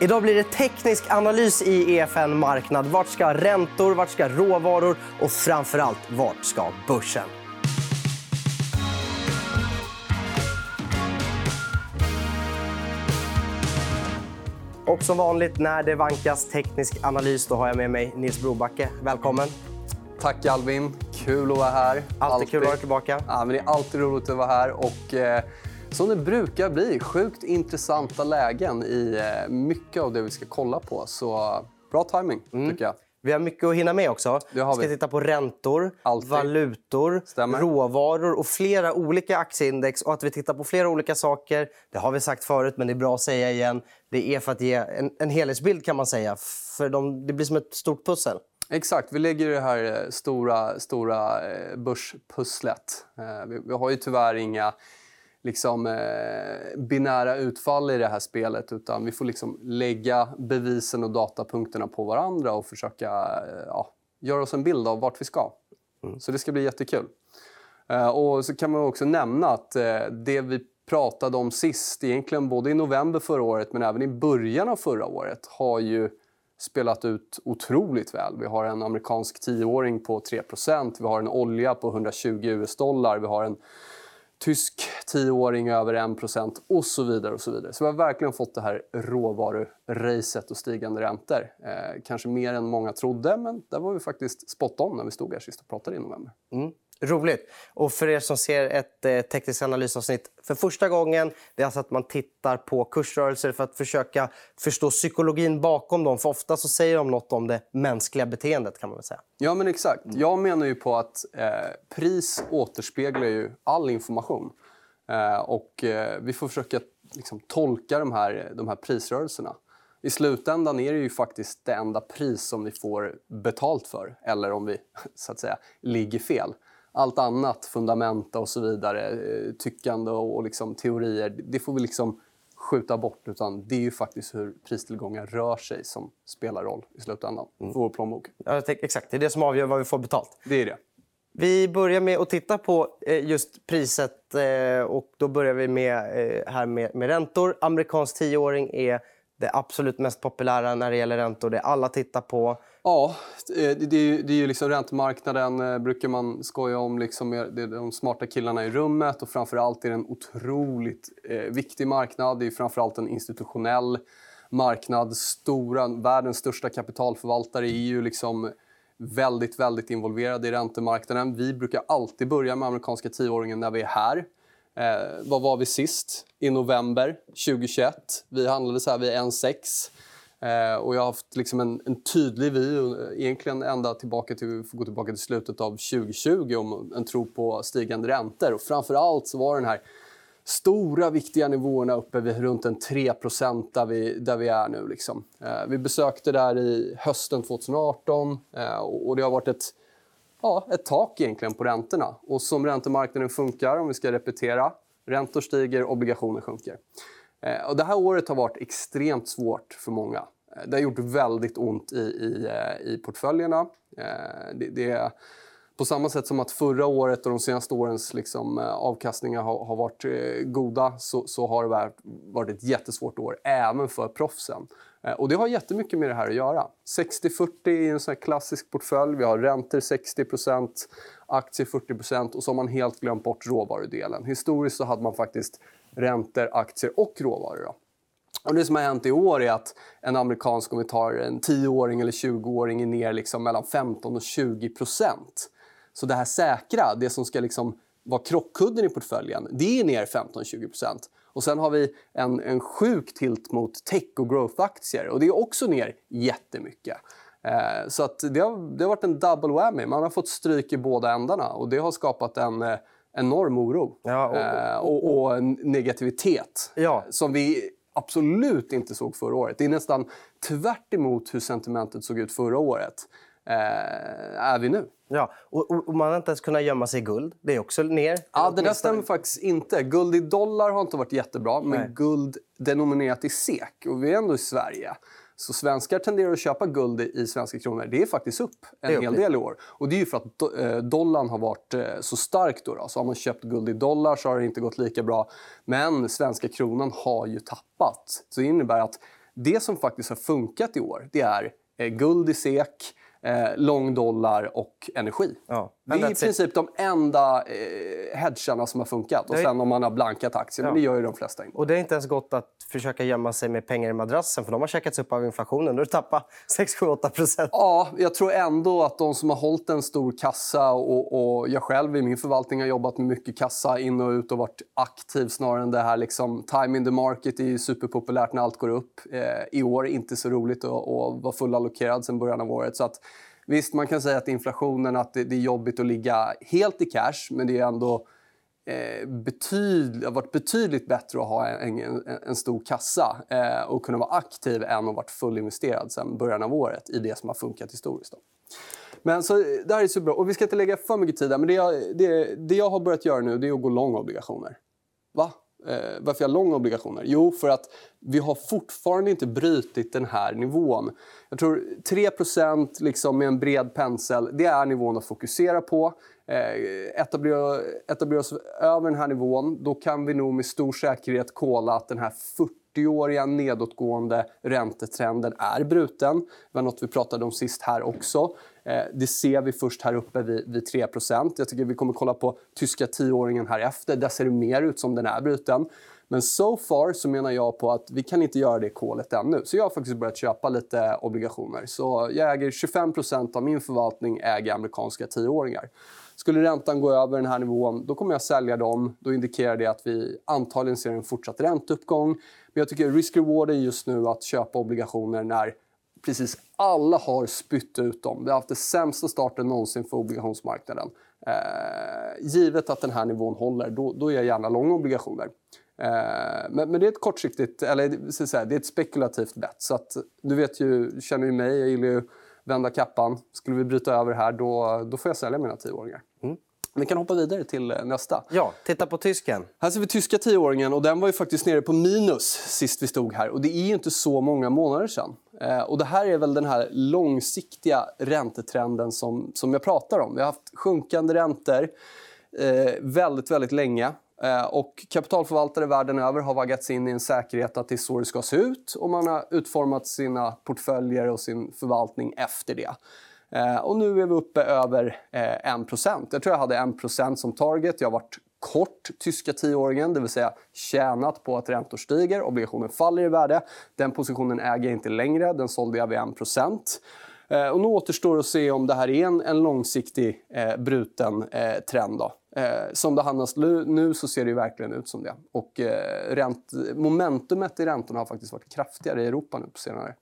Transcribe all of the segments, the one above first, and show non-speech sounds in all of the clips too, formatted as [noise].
Idag blir det teknisk analys i EFN Marknad. Vart ska räntor, vart ska råvaror och framför allt, vart ska börsen? Och som vanligt när det vankas teknisk analys då har jag med mig Nils Brobacke. Välkommen. Tack Albin. Kul att vara här. Alltid, alltid. kul att vara tillbaka. Ja, men det är alltid roligt att vara här. Och, eh, som det brukar bli, sjukt intressanta lägen i eh, mycket av det vi ska kolla på. Så bra timing mm. tycker jag. Vi har mycket att hinna med också. vi. vi ska titta på räntor, Alltid. valutor, Stämmer. råvaror och flera olika aktieindex. Och att vi tittar på flera olika saker, det har vi sagt förut, men det är bra att säga igen. Det är för att ge en, en helhetsbild kan man säga. För de, det blir som ett stort pussel. Exakt. Vi lägger det här eh, stora, stora eh, börspusslet. Vi, vi har ju tyvärr inga liksom, eh, binära utfall i det här spelet utan vi får liksom lägga bevisen och datapunkterna på varandra och försöka eh, ja, göra oss en bild av vart vi ska. Mm. Så det ska bli jättekul. Eh, och så kan man också nämna att eh, det vi pratade om sist, egentligen både i november förra året men även i början av förra året, har ju spelat ut otroligt väl. Vi har en amerikansk tioåring på 3% vi har en olja på 120 US-dollar, vi har en tysk tioåring över 1 och så vidare. och Så vidare. Så vi har verkligen fått det här råvaruracet och stigande räntor. Eh, kanske mer än många trodde, men där var vi faktiskt spot on när vi stod här sist och pratade i november. Mm. Roligt. Och för er som ser ett eh, tekniskt analysavsnitt för första gången... det är alltså att man tittar på kursrörelser för att försöka förstå psykologin bakom dem. För Ofta så säger de nåt om det mänskliga beteendet. kan man väl säga. Ja, men exakt. Jag menar ju på att eh, pris återspeglar ju all information. Eh, och eh, Vi får försöka liksom, tolka de här, de här prisrörelserna. I slutändan är det ju faktiskt det enda pris som vi får betalt för eller om vi [laughs] så att säga ligger fel allt annat, fundamenta och så vidare, eh, tyckande och liksom teorier, det får vi liksom skjuta bort. Utan det är ju faktiskt hur pristillgångar rör sig som spelar roll i slutändan mm. för vår plånbok. Ja, exakt, det är det som avgör vad vi får betalt. Det är det. Vi börjar med att titta på eh, just priset. Eh, och då börjar vi med, här med, med räntor. Amerikansk tioåring är det absolut mest populära när det gäller räntor. Det alla tittar på. Ja, det eh, är, det är ju liksom räntemarknaden eh, brukar man skoja om. Liksom, det är de smarta killarna i rummet. och Framförallt är det en otroligt eh, viktig marknad. Det är framförallt en institutionell marknad. Stora, världens största kapitalförvaltare är ju liksom väldigt, väldigt involverade i räntemarknaden. Vi brukar alltid börja med amerikanska tioåringen när vi är här. Eh, vad var vi sist? I november 2021. Vi handlade så här vid 1,6. Eh, och jag har haft liksom en, en tydlig vy, eh, egentligen ända tillbaka till, får gå tillbaka till slutet av 2020 om en tro på stigande räntor. Och framför allt så var den här stora viktiga nivåerna uppe vid runt en 3 där vi, där vi är nu. Liksom. Eh, vi besökte där i hösten 2018 eh, och det har varit ett ja, ett tak egentligen på räntorna. Och som räntemarknaden funkar, om vi ska repetera, räntor stiger, obligationer sjunker. Eh, och det här året har varit extremt svårt för många. Eh, det har gjort väldigt ont i, i, eh, i portföljerna. Eh, det, det, på samma sätt som att förra året och de senaste årens liksom, avkastningar har, har varit goda så, så, har det varit ett jättesvårt år även för proffsen. Eh, och det har jättemycket med det här att göra. 60-40 är en sån klassisk portfölj. Vi har räntor 60% aktier 40% och så har man helt glömt bort råvarudelen. Historiskt så hade man faktiskt räntor, aktier och råvaror. Då. Och det som har hänt i år är att en amerikansk, om vi tar en 10-åring eller 20-åring, är ner liksom mellan 15 och 20% Så det här säkra, det som ska liksom vara krockkudden i portföljen, det är ner 15-20 och sen har vi en, en sjuk tilt mot tech och growth-aktier. Och det är också ner jättemycket. Eh, så att det, har, det har varit en double whammy. Man har fått stryk i båda ändarna. Och det har skapat en eh, enorm oro ja, och, eh, och, och, negativitet ja. som vi absolut inte såg förra året. Det är nästan tvärt hur sentimentet såg ut förra året eh, är vi nu. Ja, och, och, man har inte ens kunnat gömma sig i guld. Det är också ner. Ja, det där stämmer faktiskt inte. Guld i dollar har inte varit jättebra, men Nej. guld denominerat i SEK. Och vi är ändå i Sverige. Så svenskar tenderar att köpa guld i svenska kronor. Det är faktiskt upp en hel del i år. Och det är för att eh, dollarn har varit eh, så stark. Då, då Så har man köpt guld i dollar så har det inte gått lika bra. Men svenska kronan har ju tappat. Så det innebär att det som faktiskt har funkat i år det är eh, guld i SEK, eh, lång dollar och energi. Ja, det är i princip it. de enda eh, hedgarna som har funkat. Och sen om man har blankat aktier, ja. men det gör ju de flesta inte. Och det är inte ens gott att försöka gömma sig med pengar i madrassen för de har käkats upp av inflationen. Du tappat 6-8 procent. Ja, jag tror ändå att de som har hållit en stor kassa och, och jag själv i min förvaltning har jobbat med mycket kassa in och ut och varit aktiv snarare än det här liksom time in the market är ju superpopulärt när allt går upp. Eh, I år inte så roligt att, att vara fullallokerad sen början av året. Så att, Visst, man kan säga att inflationen, att det, är jobbigt att ligga helt i cash, men det är ändå eh, betyd, har varit betydligt bättre att ha en, en, en stor kassa eh, och kunna vara aktiv än att varit fullinvesterad sen början av året i det som har funkat historiskt. Då. Men så, det här är superbra. Och vi ska inte lägga för mycket tid där, men det jag, det, det jag har börjat göra nu det är att gå lång obligationer. Va? Eh, varför jag har långa obligationer? Jo, för att vi har fortfarande inte brutit den här nivån. Jag tror 3% liksom med en bred pensel, det är nivån att fokusera på. Eh, etablera, etablera oss över den här nivån, då kan vi nog med stor säkerhet kolla att den här 40-åriga nedåtgående räntetrenden är bruten. Det var något vi pratade om sist här också. Eh, det ser vi först här uppe vid, vid 3 Jag tycker vi kommer kolla på tyska tioåringen här efter. Där ser det mer ut som den är bruten. Men so far så menar jag på att vi kan inte göra det kolet ännu. Så jag har faktiskt börjat köpa lite obligationer. Så jag äger 25% av min förvaltning äger amerikanska tioåringar. Skulle räntan gå över den här nivån, då kommer jag sälja dem. Då indikerar det att vi antagligen ser en fortsatt ränteuppgång. Men jag tycker risk-reward är just nu att köpa obligationer när precis alla har spytt ut dem. Vi har haft den sämsta starten någonsin för obligationsmarknaden. Eh, givet att den här nivån håller, då, då är jag gärna lång obligationer. Eh, men, men, det är ett kortsiktigt, eller så säga, det är ett spekulativt bett. Så att, du vet ju, känner ju mig, jag gillar ju vända kappan. Skulle vi bryta över här, då, då får jag sälja mina tioåringar. Mm. Vi kan hoppa vidare till eh, nästa. Ja, titta på tysken. Här ser vi tyska tioåringen och den var ju faktiskt nere på minus sist vi stod här. Och det är inte så många månader sedan. Eh, och det här är väl den här långsiktiga räntetrenden som, som jag pratar om. Vi har haft sjunkande räntor eh, väldigt, väldigt länge. Eh, och kapitalförvaltare världen över har vaggats in i en säkerhet att det är så det ska se ut och man har utformat sina portföljer och sin förvaltning efter det. Eh, och nu är vi uppe över eh, 1 Jag tror jag hade 1 som target. Jag har varit kort tyska tioåringen, det vill säga tjänat på att räntor stiger, obligationen faller i värde. Den positionen äger jag inte längre, den sålde jag vid 1 eh, och nu återstår att se om det här är en, en långsiktig eh, bruten eh, trend. Då. Eh, som det handlas nu så ser det verkligen ut som det. Och eh, rent, momentumet i räntorna har faktiskt varit kraftigare i Europa nu på senare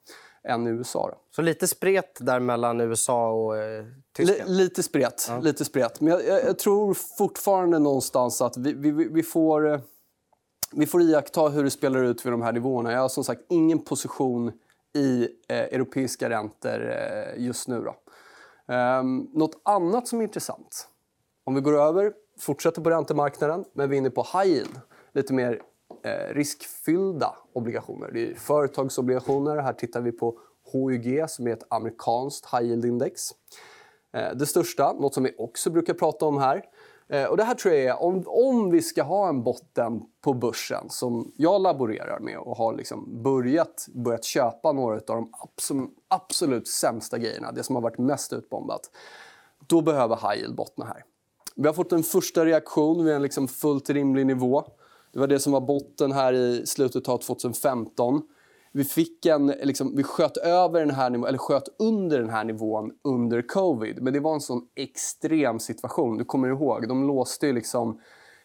än i USA. Då. Så lite spret där mellan USA och eh, Tyskland? L lite spret. Ja. Lite spret. Men jag, jag, jag, tror fortfarande någonstans att vi, vi, vi, får, eh, vi får iaktta hur det spelar ut vid de här nivåerna. Jag har som sagt ingen position i eh, europeiska räntor eh, just nu. Då. Um, något annat som är intressant, om vi går över fortsätter på räntemarknaden, men vi är inne på high yield. Lite mer Eh, riskfyllda obligationer. Det är företagsobligationer. Här tittar vi på HYG som är ett amerikanskt high yield-index. Eh, det största, något som vi också brukar prata om här. Eh, och det här tror jag är, om, om vi ska ha en botten på börsen som jag laborerar med och har liksom börjat, börjat köpa några av de absolut, absolut sämsta grejerna, det som har varit mest utbombat. Då behöver high yield bottna här. Vi har fått en första reaktion vid en liksom fullt rimlig nivå. Det var det som var botten här i slutet av 2015. Vi, fick en, liksom, vi sköt, över den här nivån, eller sköt under den här nivån under covid. Men det var en sån extrem situation. Du kommer ihåg, de låste ju liksom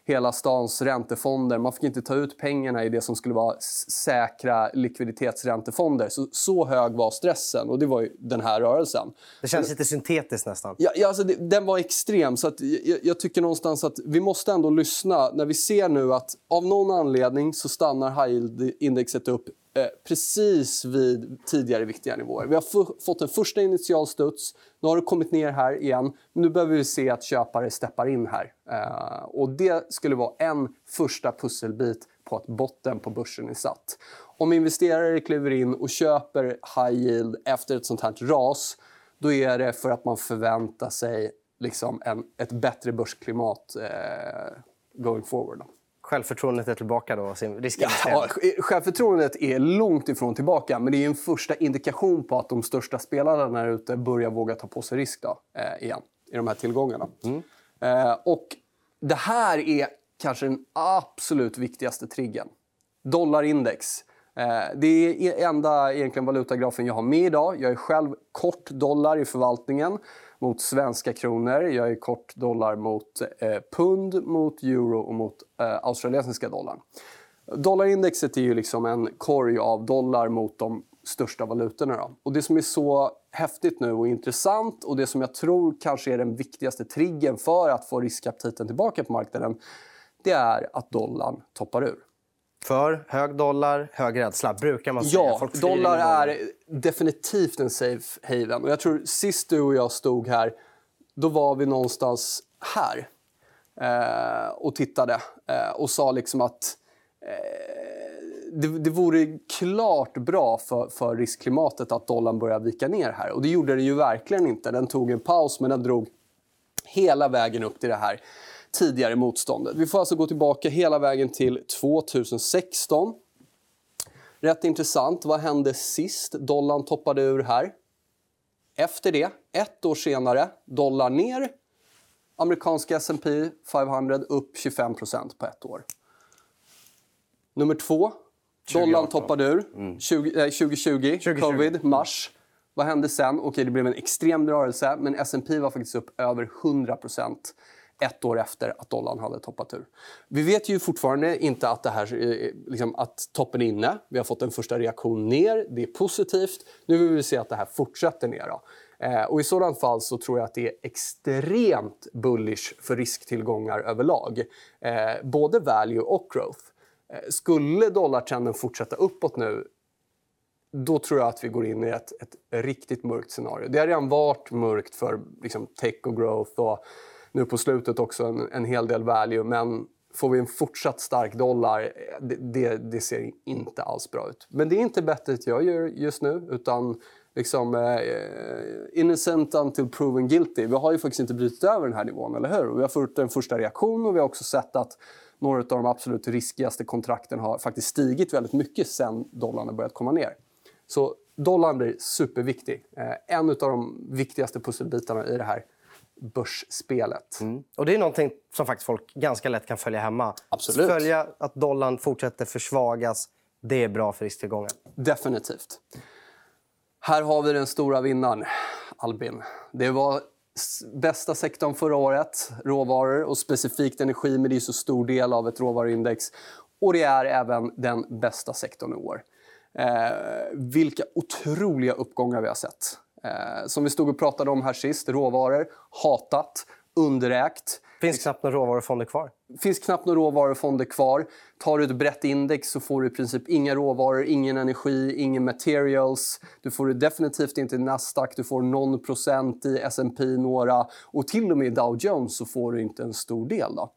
hela stans räntefonder. Man fick inte ta ut pengarna i det som skulle vara säkra likviditetsräntefonder. Så, så hög var stressen och det var den här rörelsen. Det känns lite syntetiskt nästan. Ja, ja alltså det, den var extrem. Så att, jag, jag, tycker någonstans att vi måste ändå lyssna när vi ser nu att av någon anledning så stannar high yield-indexet upp Eh, precis vid tidigare viktiga nivåer. Vi har fått en första initial studs. Nu har det kommit ner här igen. Men nu behöver vi se att köpare steppar in här. Eh, och Det skulle vara en första pusselbit på att botten på börsen är satt. Om investerare kliver in och köper high yield efter ett sånt här ras då är det för att man förväntar sig liksom en, ett bättre börsklimat eh, going forward. Då. Självförtroendet är tillbaka då? Ja, självförtroendet är långt ifrån tillbaka, men det är en första indikation på att de största spelarna där ute börjar våga ta på sig risk då, eh, igen i de här tillgångarna. Mm. Eh, och det här är kanske den absolut viktigaste triggern. Dollarindex. Eh, det är enda egentligen valutagrafen jag har med idag. Jag är själv kort dollar i förvaltningen mot svenska kronor. Jag är kort dollar mot eh, pund, mot euro och mot eh, australiensiska dollarn. Dollarindexet är ju liksom en korg av dollar mot de största valutorna. Då. Och det som är så häftigt nu och intressant och det som jag tror kanske är den viktigaste triggern för att få riskaptiten tillbaka på marknaden det är att dollarn toppar ur. För hög dollar, hög rädsla, brukar man säga. Ja, dollar är definitivt en safe haven. Och jag tror sist du och jag stod här, då var vi någonstans här eh, och tittade eh, och sa liksom att eh, det, det vore klart bra för, för riskklimatet att dollarn börjar vika ner här. Och det gjorde det ju verkligen inte. Den tog en paus, men den drog hela vägen upp till det här tidigare motståndet. Vi får alltså gå tillbaka hela vägen till 2016. Rätt intressant. Vad hände sist dollarn toppade ur här? Efter det, ett år senare, dollar ner. Amerikanska S&P 500 upp 25% på ett år. Nummer två. Dollarn toppade ur mm. 20, eh, 2020, 2020, covid, mars. Vad hände sen? Okej, det blev en extrem rörelse, men S&P var faktiskt upp över 100 ett år efter att dollarn hade toppat ur. Vi vet ju fortfarande inte att, det här, eh, liksom, att toppen är inne. Vi har fått en första reaktion ner. Det är positivt. Nu vill vi se att det här fortsätter ner. Eh, och I sådant fall så tror jag att det är extremt bullish för risktillgångar överlag. Eh, både value och growth. Eh, skulle dollartrenden fortsätta uppåt nu då tror jag att vi går in i ett, ett riktigt mörkt scenario. Det har redan varit mörkt för liksom, tech och growth och nu på slutet också en, en hel del value. Men får vi en fortsatt stark dollar, det, det, det, ser inte alls bra ut. Men det är inte bettet jag gör just nu, utan liksom eh, innocent until proven guilty. Vi har ju faktiskt inte brutit över den här nivån, eller hur? Vi har fått en första reaktion och vi har också sett att några av de absolut riskigaste kontrakten har faktiskt stigit väldigt mycket sen dollarn har börjat komma ner. Så dollarn blir superviktig. Eh, en av de viktigaste pusselbitarna i det här börsspelet. Mm. Och Det är någonting som faktiskt folk ganska lätt kan följa hemma. Absolut. Följa att dollarn fortsätter försvagas. Det är bra för risktillgången. Definitivt. Här har vi den stora vinnaren, Albin. Det var bästa sektorn förra året, råvaror och specifikt energi, men det är så stor del av ett råvaruindex. Och det är även den bästa sektorn i år. Eh, vilka otroliga uppgångar vi har sett. Eh, som vi stod och pratade om här sist, råvaror, hatat, underägt. finns knappt några råvarufonder kvar. finns knappt några råvarufonder kvar. Tar du ett brett index så får du i princip inga råvaror, ingen energi, ingen materials. Du får det definitivt inte i Nasdaq, du får någon procent i S&P några och till och med i Dow Jones så får du inte en stor del. Då.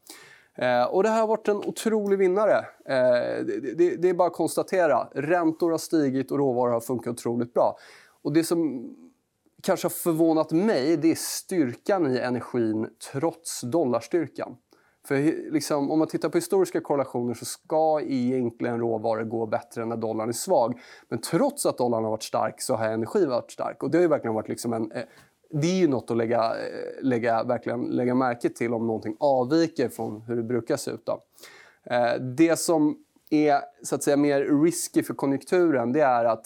Eh, och det här har varit en otrolig vinnare. Eh, det, det, det, är bara att konstatera. Räntor har stigit och råvaror har funkat otroligt bra. Och det som kanske har förvånat mig det är styrkan i energin trots dollarstyrkan. För liksom, om man tittar på historiska korrelationer så ska egentligen råvaror gå bättre när dollarn är svag. Men trots att dollarn har varit stark så har energi varit stark. Och det har verkligen varit liksom en, eh, det är ju något att lägga, eh, lägga, verkligen lägga märke till om någonting avviker från hur det brukar se ut. Då. Eh, det som är så att säga, mer risky för konjunkturen det är att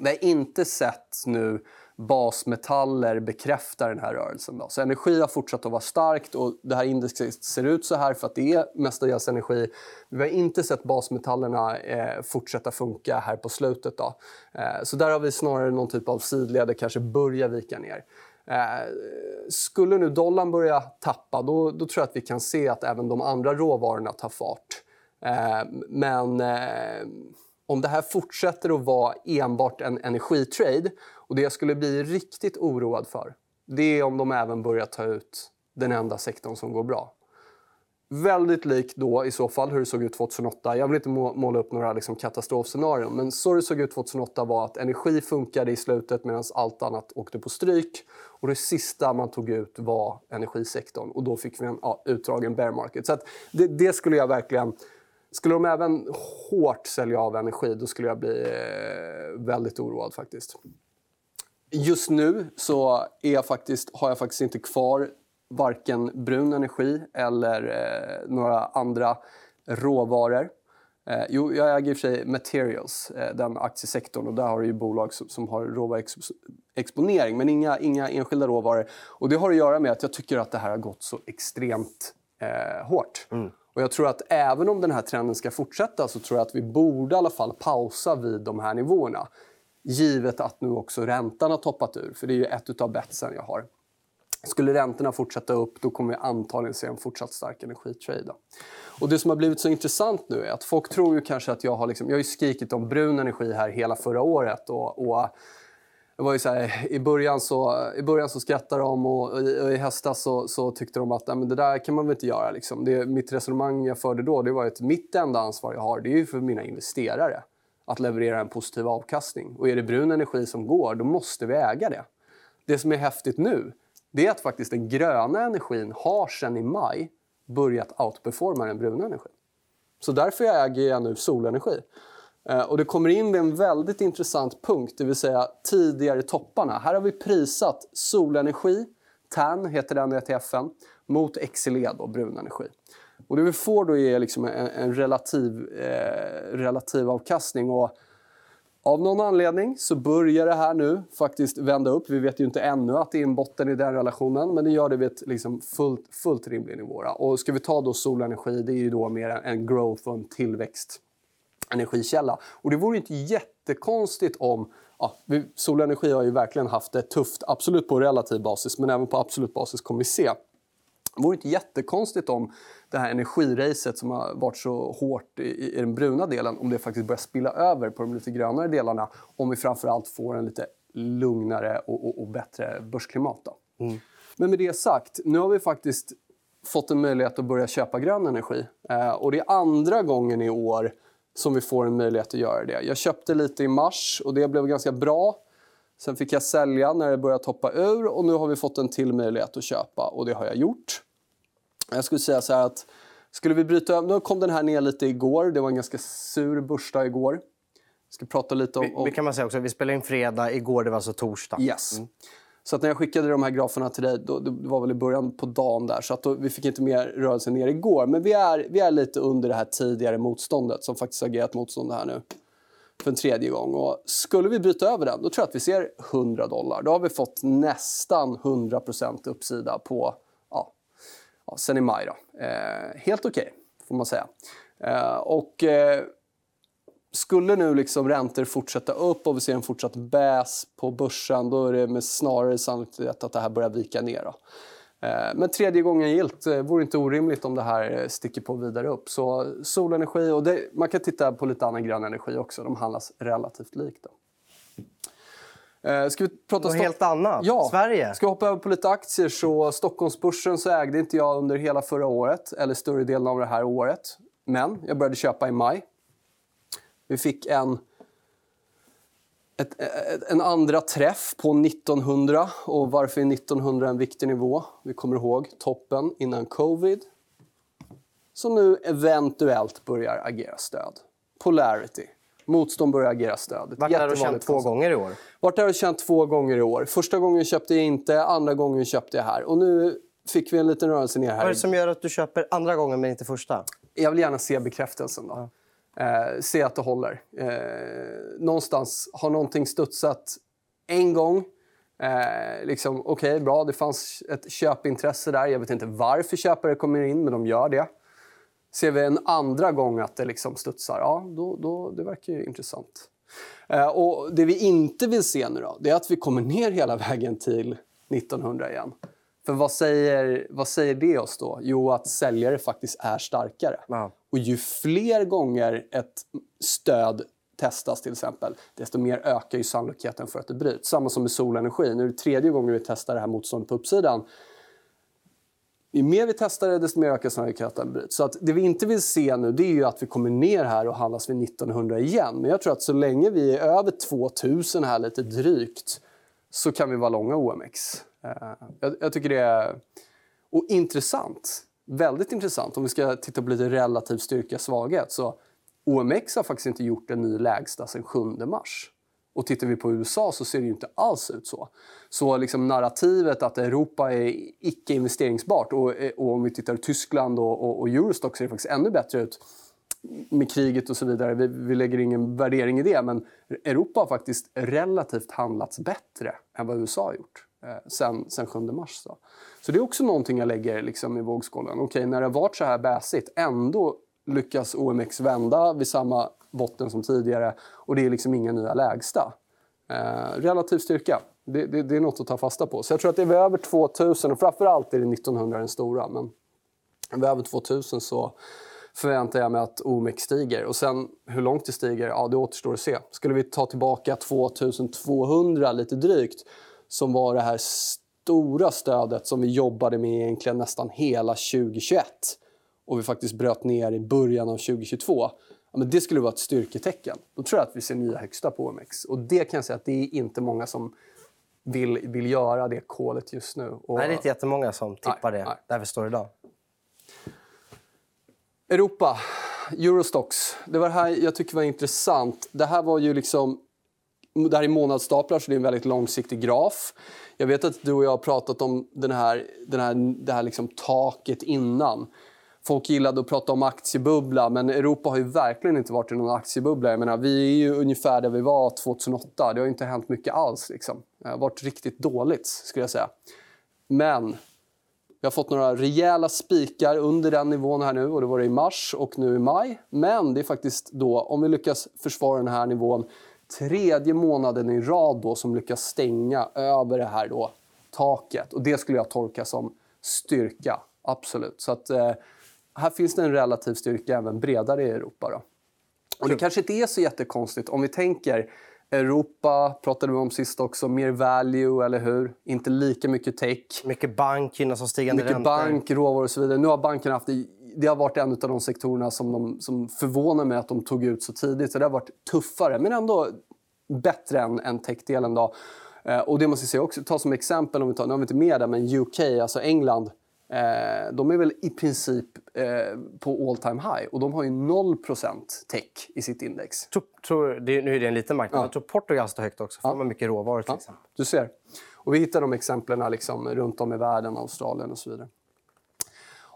vi har inte sett nu basmetaller bekräftar den här rörelsen. Då. Så energi har fortsatt att vara starkt och det här indexet ser ut så här för att det är mestadels energi. Vi har inte sett basmetallerna eh, fortsätta funka här på slutet. Då. Eh, så där har vi snarare någon typ av sidled, kanske börjar vika ner. Eh, skulle nu dollarn börja tappa, då, då, tror jag att vi kan se att även de andra råvarorna tar fart. Eh, men eh, om det här fortsätter att vara enbart en energitrade och det jag skulle bli riktigt oroad för det är om de även börjar ta ut den enda sektorn som går bra. Väldigt likt då i så fall hur det såg ut 2008. Jag vill inte måla upp några liksom, katastrofscenarion men så det såg ut 2008 var att energi funkade i slutet medan allt annat åkte på stryk. Och det sista man tog ut var energisektorn och då fick vi en ja, utdragen bear market. Så det, det, skulle jag verkligen... Skulle de även hårt sälja av energi då skulle jag bli eh, väldigt oroad faktiskt. Just nu så är jag faktiskt, har jag faktiskt inte kvar varken brun energi eller eh, några andra råvaror. Eh, jo, jag äger i och för sig Materials, eh, den aktiesektorn. och Där har du ju bolag som, som har råvaruexponering, men inga, inga enskilda råvaror. Och det har att göra med att jag tycker att det här har gått så extremt eh, hårt. Mm. Och jag tror att även om den här trenden ska fortsätta så tror jag att vi borde i alla fall pausa vid de här nivåerna. Givet att nu också räntan har toppat ur, för det är ju ett av betsen jag har. Skulle räntorna fortsätta upp då kommer vi antagligen se en fortsatt stark energitrade. Och det som har blivit så intressant nu är att folk tror ju kanske att jag har, liksom, jag har skrikit om brun energi här hela förra året. Och, och det var ju så här, i, början så, I början så skrattade de och, och i höstas så, så, tyckte de att men det där kan man väl inte göra. Liksom. Det, mitt resonemang jag förde då det var att mitt enda ansvar jag har det är ju för mina investerare att leverera en positiv avkastning. Och är det brun energi som går, då måste vi äga det. Det som är häftigt nu det är att faktiskt den gröna energin har sedan i maj börjat outperforma den bruna energin. Så därför äger jag nu solenergi. Eh, och det kommer in vid en väldigt intressant punkt, det vill säga tidigare topparna. Här har vi prisat solenergi, TAN heter den ETFen, mot XLE, och brun energi. Och det vi får då är liksom en, en relativ, eh, relativ avkastning. Och av någon anledning så börjar det här nu faktiskt vända upp. Vi vet ju inte ännu att det är en botten i den relationen, men det gör det vid ett liksom fullt, fullt rimlig nivå. Och ska vi ta då solenergi, det är ju då mer en growth och en tillväxt energikälla. Och det vore inte jättekonstigt om... Ja, solenergi har ju verkligen haft det tufft, absolut på relativ basis, men även på absolut basis kommer vi se det vore inte jättekonstigt om det här energiracet som har varit så hårt i, i den bruna delen, om det faktiskt börjar spilla över på de lite grönare delarna. Om vi framförallt får en lite lugnare och, och, och bättre börsklimat. Mm. Men med det sagt, nu har vi faktiskt fått en möjlighet att börja köpa grön energi. Eh, och det är andra gången i år som vi får en möjlighet att göra det. Jag köpte lite i mars och det blev ganska bra. Sen fick jag sälja när det började toppa ur och nu har vi fått en till möjlighet att köpa och det har jag gjort. Jag skulle säga så att skulle vi bryta Nu kom den här ner lite igår. Det var en ganska sur börsdag igår. Jag ska prata lite om... om... Vi, kan man säga också. Vi spelade in fredag. Igår det var alltså torsdag. Yes. Mm. Så när jag skickade de här graferna till dig, då, det var väl i början på dagen där, så att då, vi fick inte mer rörelse ner igår. Men vi är, vi är lite under det här tidigare motståndet som faktiskt agerat motstånd här nu för en tredje gång. Och skulle vi bryta över den, då tror jag att vi ser 100 dollar. Då har vi fått nästan 100% uppsida på ja, sen i maj. Då. Eh, helt okej, okay, får man säga. Eh, och eh, skulle nu liksom räntor fortsätta upp och vi ser en fortsatt bäs på börsen då är det med snarare sannolikhet att det här börjar vika ner. Då. Eh, men tredje gången gilt eh, vore inte orimligt om det här sticker på vidare upp. Så solenergi och det, man kan titta på lite annan grön energi också. De handlas relativt likt. Då. Eh, ska vi prata Något helt annat? Ja. Sverige? Ska vi hoppa över på lite aktier så Stockholmsbörsen så ägde inte jag under hela förra året eller större delen av det här året. Men jag började köpa i maj. Vi fick en, ett, en andra träff på 1900. Och varför är 1900 en viktig nivå? Vi kommer ihåg toppen innan covid. Som nu eventuellt börjar agera stöd. Polarity. Motstånd börjar agera stöd. Vart har du känt två gånger i år? Vart har du känt två gånger i år? Första gången köpte jag inte, andra gången köpte jag här. Och nu fick vi en liten rörelse ner här. Vad är det som gör att du köper andra gången men inte första? Jag vill gärna se bekräftelsen. Då. Ja. Eh, se att det håller. Eh, någonstans har någonting studsat en gång. Eh, liksom, Okej, okay, bra. Det fanns ett köpintresse där. Jag vet inte varför köpare kommer in, men de gör det. Ser vi en andra gång att det liksom studsar, ja, då, då, det verkar ju intressant. Eh, och det vi inte vill se nu då, det är att vi kommer ner hela [laughs] vägen till 1900 igen. För vad säger, vad säger det oss då? Jo, att säljare faktiskt är starkare. Wow. Och ju fler gånger ett stöd testas till exempel, desto mer ökar ju sannolikheten för att det bryts. Samma som med solenergi. Nu är det tredje gången vi testar det här motståndet på uppsidan ju mer vi testar det, desto mer ökar sannolikheten bryts. Så att det vi inte vill se nu det är ju att vi kommer ner här och handlas vid 1900 igen. Men jag tror att så länge vi är över 2000 här lite drygt så kan vi vara långa OMX. Eh, jag, jag tycker det är och intressant. Väldigt intressant om vi ska titta på lite relativ styrka svaghet. Så OMX har faktiskt inte gjort en ny lägsta sedan 7 mars. Och tittar vi på USA så ser det ju inte alls ut så. Så liksom narrativet att Europa är icke investeringsbart och, och om vi tittar på Tyskland och, och, och Eurostock ser det faktiskt ännu bättre ut med kriget och så vidare. Vi, vi, lägger ingen värdering i det, men Europa har faktiskt relativt handlats bättre än vad USA har gjort Eh, sen, sen 7 mars. Så. så det är också någonting jag lägger liksom, i vågskålen. Okej, när det har varit så här bäsigt, ändå lyckas OMX vända vid samma botten som tidigare och det är liksom inga nya lägsta. Eh, relativ styrka, det, det, det, är något att ta fasta på. Så jag tror att det är över 2000 och framförallt är det 1900 den stora. Men vid över 2000 så förväntar jag mig att OMX stiger. Och sen hur långt det stiger, ja det återstår att se. Skulle vi ta tillbaka 2200 lite drygt som var det här stora stödet som vi jobbade med egentligen nästan hela 2021 och vi faktiskt bröt ner i början av 2022 ja, men det skulle vara ett styrketecken. Då tror jag att vi ser nya högsta på OMX. Och det kan jag säga att det är inte många som vill, vill göra det kolet just nu. Och... Nej, det är inte jättemånga som tippar nej, det nej. där vi står idag. Europa, Eurostox. Det var det här jag tycker var intressant. Det här var ju liksom... Det här är månadsstaplar, så det är en väldigt långsiktig graf. Jag vet att du och jag har pratat om den här, den här, det här liksom taket innan. Folk gillade att prata om aktiebubbla, men Europa har ju verkligen inte varit i någon aktiebubbla. Jag menar, vi är ju ungefär där vi var 2008. Det har inte hänt mycket alls. Liksom. Det har varit riktigt dåligt, skulle jag säga. Men vi har fått några rejäla spikar under den nivån här nu. och Det var det i mars och nu i maj. Men det är faktiskt då, om vi lyckas försvara den här nivån tredje månaden i rad då, som lyckas stänga över det här då, taket. Och Det skulle jag tolka som styrka. Absolut. Så att, eh, här finns det en relativ styrka även bredare i Europa. Då. Och det kanske inte är så jättekonstigt om vi tänker Europa pratade vi om sist också. Mer value, eller hur? Inte lika mycket tech. Mycket bank gynnas av stigande mycket räntor. bank, råvaror och så vidare. Nu har banken haft det har varit en av de sektorerna som, de, som förvånar mig att de tog ut så tidigt. Så det har varit tuffare, men ändå bättre än, än techdelen. Då. Eh, och det måste jag säga också, ta som exempel, om vi tar, nu har vi inte med det, men UK, alltså England. Eh, de är väl i princip eh, på all time high och de har ju 0% tech i sitt index. Tror, tror, det, nu är det en liten marknad, ja. jag tror Portugal står högt också. För ja. mycket råvaror till ja. exempel. Du ser. Och vi hittar de exemplen liksom, runt om i världen, Australien och så vidare.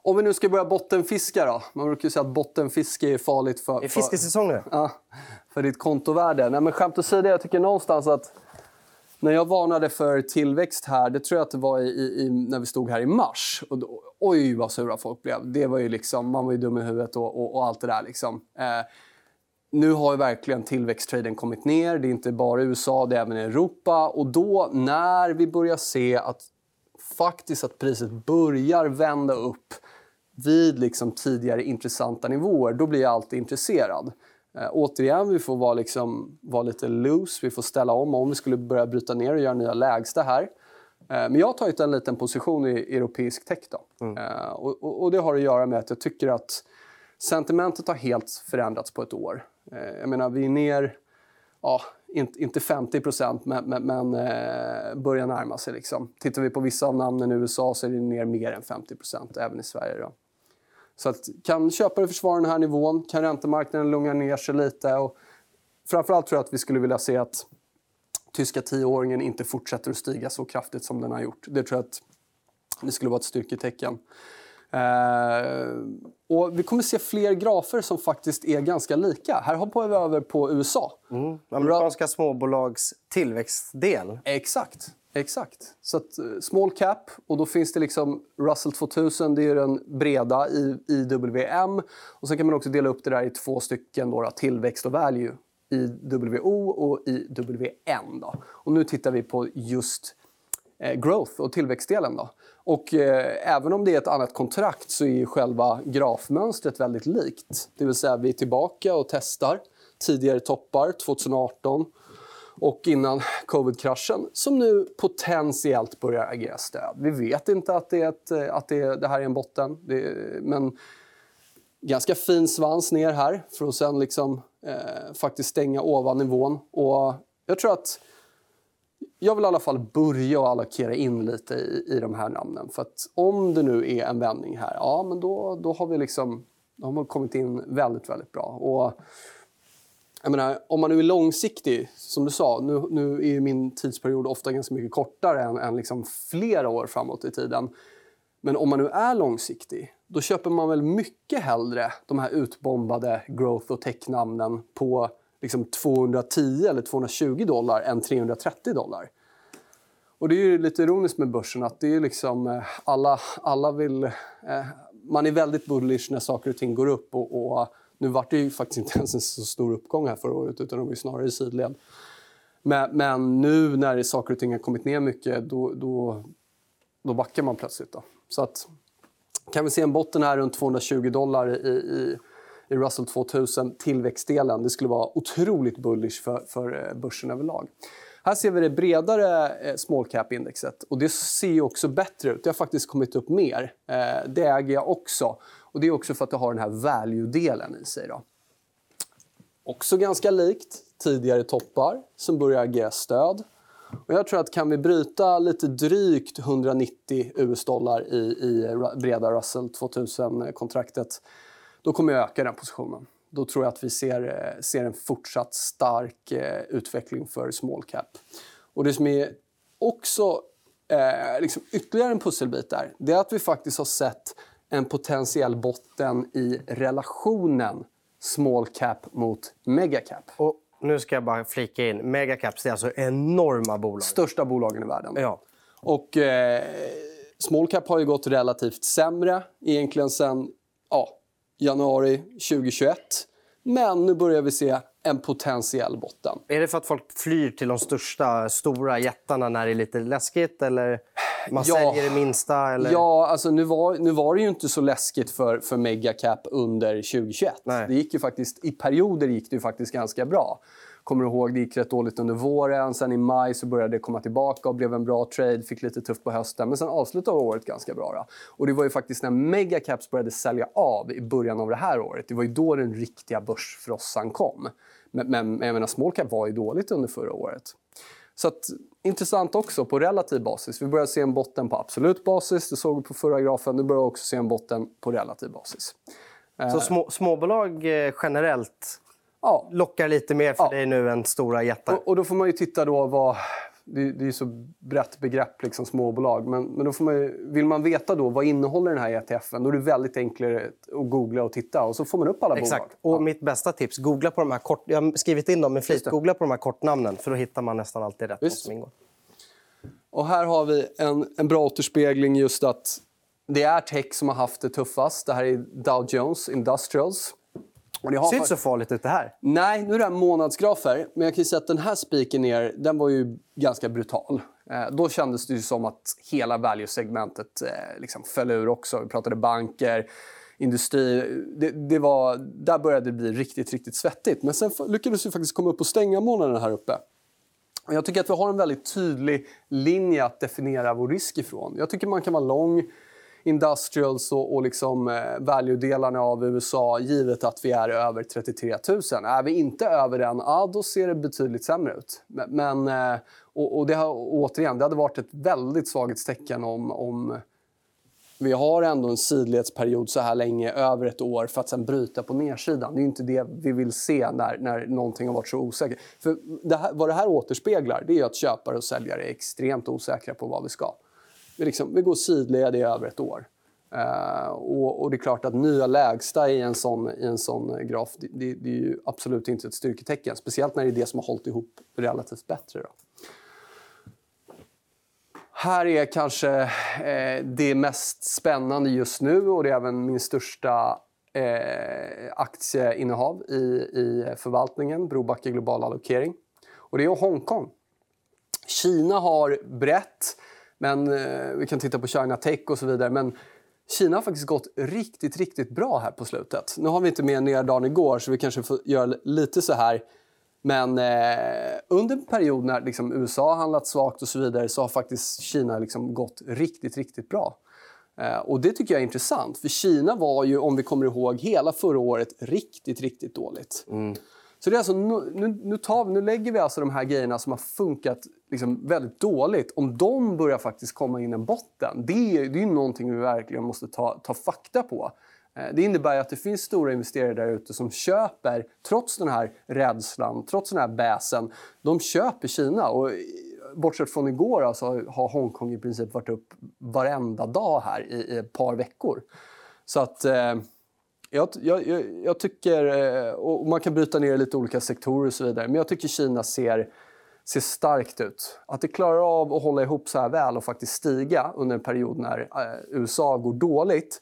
Om vi nu ska börja bottenfiska då. Man brukar säga att bottenfiske är farligt för... Det är fiskesäsong nu. Ja, för ditt kontovärde. Nej, men skämt åsido, jag tycker någonstans att när jag varnade för tillväxt här, det tror jag att det var i, i, när vi stod här i mars. Och då, oj, vad sura folk blev. Det var ju liksom, man var ju dum i huvudet och, och, och allt det där. Liksom. Eh, nu har ju verkligen tillväxttraden kommit ner. Det är inte bara USA, det är även Europa. Och då, när vi börjar se att faktiskt att priset börjar vända upp vid liksom tidigare intressanta nivåer, då blir jag alltid intresserad. Eh, återigen, vi får vara, liksom, vara lite loose, vi får ställa om om vi skulle börja bryta ner och göra nya lägsta här. Eh, men jag har tagit en liten position i europeisk tech. Då. Mm. Eh, och, och, och, det har att göra med att jag tycker att sentimentet har helt förändrats på ett år. Eh, jag menar, vi är ner, ja, inte, inte 50 men, men, men eh, börjar närma sig. Liksom. Tittar vi på vissa av namnen i USA så är det ner mer än 50% även i Sverige. Då. Så att, kan köpare försvara den här nivån? Kan räntemarknaden lugna ner sig lite? Och framförallt tror jag att vi skulle vilja se att tyska tioåringen inte fortsätter att stiga så kraftigt som den har gjort. Det tror jag att det skulle vara ett styrketecken. Eh, och vi kommer se fler grafer som faktiskt är ganska lika. Här hoppar vi över på USA. Mm. Amerikanska småbolags tillväxtdel. Exakt. Exakt. Så att, eh, small cap, och då finns det liksom Russell 2000, det är den breda i IWM. Och sen kan man också dela upp det där i två stycken då, tillväxt och value. IWO och IWN. Då. Och nu tittar vi på just eh, growth och tillväxtdelen. Då. Och eh, även om det är ett annat kontrakt så är själva grafmönstret väldigt likt. Det vill säga vi är tillbaka och testar tidigare toppar 2018 och innan covid-kraschen som nu potentiellt börjar agera stöd. Vi vet inte att det, är ett, eh, att det, det här är en botten, det, men ganska fin svans ner här för att sen liksom, eh, faktiskt stänga ovan nivån. Och jag tror att jag vill i alla fall börja allokera in lite i, i de här namnen. För att om det nu är en vändning här, ja men då, då har vi liksom då har man kommit in väldigt, väldigt bra. Och jag menar, om man nu är långsiktig, som du sa, nu, nu är min tidsperiod ofta ganska mycket kortare än, än liksom flera år framåt i tiden. Men om man nu är långsiktig, då köper man väl mycket hellre de här utbombade growth och tech-namnen på liksom 210 eller 220 dollar än 330 dollar. Och det är ju lite ironiskt med börsen att det är liksom eh, alla, alla vill... Eh, man är väldigt bullish när saker och ting går upp och, och nu var det ju faktiskt inte [laughs] ens en så stor uppgång här förra året utan de var snarare i sidled. Men, men, nu när saker och ting har kommit ner mycket då, då, då backar man plötsligt. Då. Så att, kan vi se en botten här runt 220 dollar i, i, i Russell 2000, tillväxtdelen. Det skulle vara otroligt bullish för, för eh, börsen överlag. Här ser vi det bredare eh, small cap-indexet. Och det ser också bättre ut. Det har faktiskt kommit upp mer. Eh, det äger jag också. Och Det är också för att det har den här value-delen i sig. Då. Också ganska likt tidigare toppar som börjar agera stöd. Och jag tror att kan vi bryta lite drygt 190 US-dollar i, i breda Russell 2000-kontraktet då kommer jag öka den positionen. Då tror jag att vi ser, eh, ser en fortsatt stark eh, utveckling för small cap. Och det som är också eh, liksom ytterligare en pusselbit där, det är att vi faktiskt har sett en potentiell botten i relationen small cap mot mega cap. Och nu ska jag bara flika in. Megacaps är alltså enorma bolag. Största bolagen i världen. Ja. Och eh, small cap har ju gått relativt sämre egentligen sen ja, januari 2021. Men nu börjar vi se en potentiell botten. Är det för att folk flyr till de största, stora jättarna när det är lite läskigt? Eller man ja, säljer det minsta? Eller? Ja, alltså nu var, nu var det ju inte så läskigt för, för megacap under 2021. Nej. Det gick ju faktiskt, I perioder gick det ju faktiskt ganska bra. Kommer ihåg, det gick rätt dåligt under våren. Sen i maj så började det komma tillbaka och blev en bra trade. Fick lite tufft på hösten, men sen avslutade året ganska bra. Då. Och det var ju faktiskt när megacaps började sälja av i början av det här året. Det var ju då den riktiga börsfrossan kom. Men, men jag menar, small cap var ju dåligt under förra året. Så att, intressant också på relativ basis. Vi börjar se en botten på absolut basis. Det såg vi på förra grafen. Nu börjar vi också se en botten på relativ basis. Så små, småbolag eh, generellt ja. lockar lite mer för ja. dig nu än stora jättar? Och, och, då får man ju titta då vad... Det, det är så brett begrepp, liksom, småbolag. Men, men då får man ju, vill man veta då vad innehåller den här ETFen, då är det väldigt enklare att googla och titta. Och så får man upp alla Exakt. bolag. Och ja. mitt bästa tips, googla på de här kort... Jag har skrivit in dem med flit. Googla på de här kortnamnen, för då hittar man nästan alltid rätt. Som ingår. Och här har vi en, en bra återspegling just att det är tech som har haft det tuffast. Det här är Dow Jones Industrials. Och det har ser inte så farligt ut det här. Nej, nu är det här månadsgrafer. Men jag kan säga att den här spiken ner, den var ju ganska brutal. Eh, då kändes det som att hela value-segmentet eh, liksom föll ur också. Vi pratade banker, industri. Det, det, var, där började det bli riktigt, riktigt svettigt. Men sen lyckades vi faktiskt komma upp och stänga månaden här uppe. Jag tycker att vi har en väldigt tydlig linje att definiera vår risk ifrån. Jag tycker man kan vara lång industrials och, och liksom, eh, value-delarna av USA givet att vi är över 33 000. Är vi inte över den, ja, då ser det betydligt sämre ut. Men, eh, och, och det har, återigen, det hade varit ett väldigt svaghetstecken om, om vi har ändå en sidledsperiod så här länge, över ett år, för att sen bryta på nedsidan. Det är inte det vi vill se när, när någonting har varit så osäkert. För det här, vad det här återspeglar det är att köpare och säljare är extremt osäkra på vad vi ska vi, liksom, vi går sidled i över ett år. Uh, och, och, det är klart att nya lägsta i en sån, i en sån graf det, det, det, är ju absolut inte ett styrketecken. Speciellt när det är det som har hållit ihop relativt bättre. Då. Här är kanske eh, det mest spännande just nu och det är även min största eh, aktieinnehav i, i förvaltningen, Brobacke Global Allokering. Och det är Hongkong. Kina har brett men eh, vi kan titta på China Tech och så vidare. Men Kina har faktiskt gått riktigt, riktigt bra här på slutet. Nu har vi inte med neddagen igår så vi kanske får göra lite så här Men eh, under en period när liksom, USA har handlat svagt och så vidare så har faktiskt Kina liksom gått riktigt, riktigt bra. Eh, och det tycker jag är intressant, för Kina var ju, om vi kommer ihåg, hela förra året riktigt, riktigt dåligt. Mm. Så det är alltså, nu, nu, tar nu lägger vi alltså de här grejerna som har funkat liksom väldigt dåligt. Om de börjar faktiskt komma in en botten, det, det är någonting vi verkligen måste ta, ta fakta på. Eh, det innebär att det finns stora investerare där ute som köper, trots den här rädslan, trots den här bäsen, de köper Kina. Och eh, bortsett från igår alltså, har Hongkong i princip varit upp varenda dag här i, i ett par veckor. Så att... Eh, jag, jag, jag, tycker, eh, och man kan bryta ner lite olika sektorer och så vidare, men jag tycker Kina ser, ser starkt ut. Att det klarar av att hålla ihop så här väl och faktiskt stiga under en period när eh, USA går dåligt.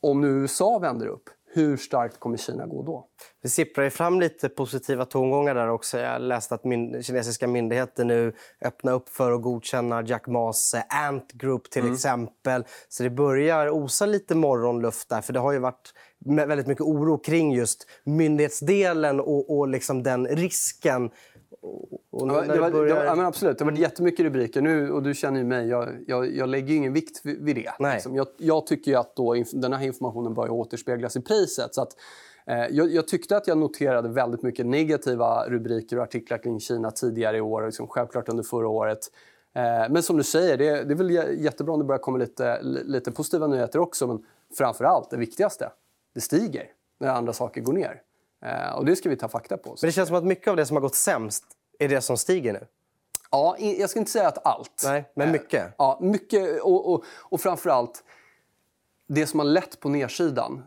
Om nu USA vänder upp, hur starkt kommer Kina gå då? Det sipprar fram lite positiva tongångar där också. Jag läste att min, kinesiska myndigheter nu öppnar upp för att godkänna Jack Mas eh, Ant Group till mm. exempel. Så det börjar osa lite morgonluft där. För det har ju varit väldigt mycket oro kring just myndighetsdelen och, och liksom den risken. Och ja, det var, börjar... det var, ja, absolut, det har varit jättemycket rubriker. Nu, och du känner ju mig, jag, jag, jag lägger ingen vikt vid det. Nej. Liksom. Jag, jag, tycker att då, den här informationen bör återspeglas i priset. Så att, eh, jag, tyckte att jag noterade väldigt mycket negativa rubriker och artiklar kring Kina tidigare i år, liksom, självklart under förra året. Eh, men som du säger, det, det är väl jättebra om det börjar komma lite, lite positiva nyheter också. Men framför allt, det viktigaste, det stiger när andra saker går ner. Eh, och det ska vi ta fakta på. Men det känns som att mycket av det som har gått sämst är det som stiger nu. Ja, jag ska inte säga att allt. Nej, men eh, mycket. Ja, mycket. Och, och, och framför allt, det som har lett på nedsidan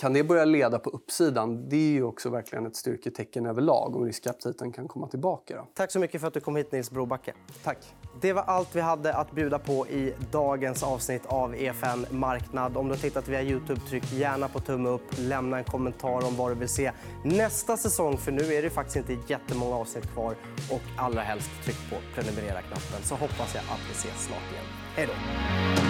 kan det börja leda på uppsidan? Det är ju också verkligen ett styrketecken överlag om riskaptiten kan komma tillbaka. Då. Tack så mycket för att du kom hit Nils Brobacke. Tack. Det var allt vi hade att bjuda på i dagens avsnitt av EFN Marknad. Om du har tittat via Youtube, tryck gärna på tumme upp. Lämna en kommentar om vad du vill se nästa säsong. För nu är det faktiskt inte jättemånga avsnitt kvar. Och allra helst tryck på prenumerera-knappen så hoppas jag att vi ses snart igen. Hej då!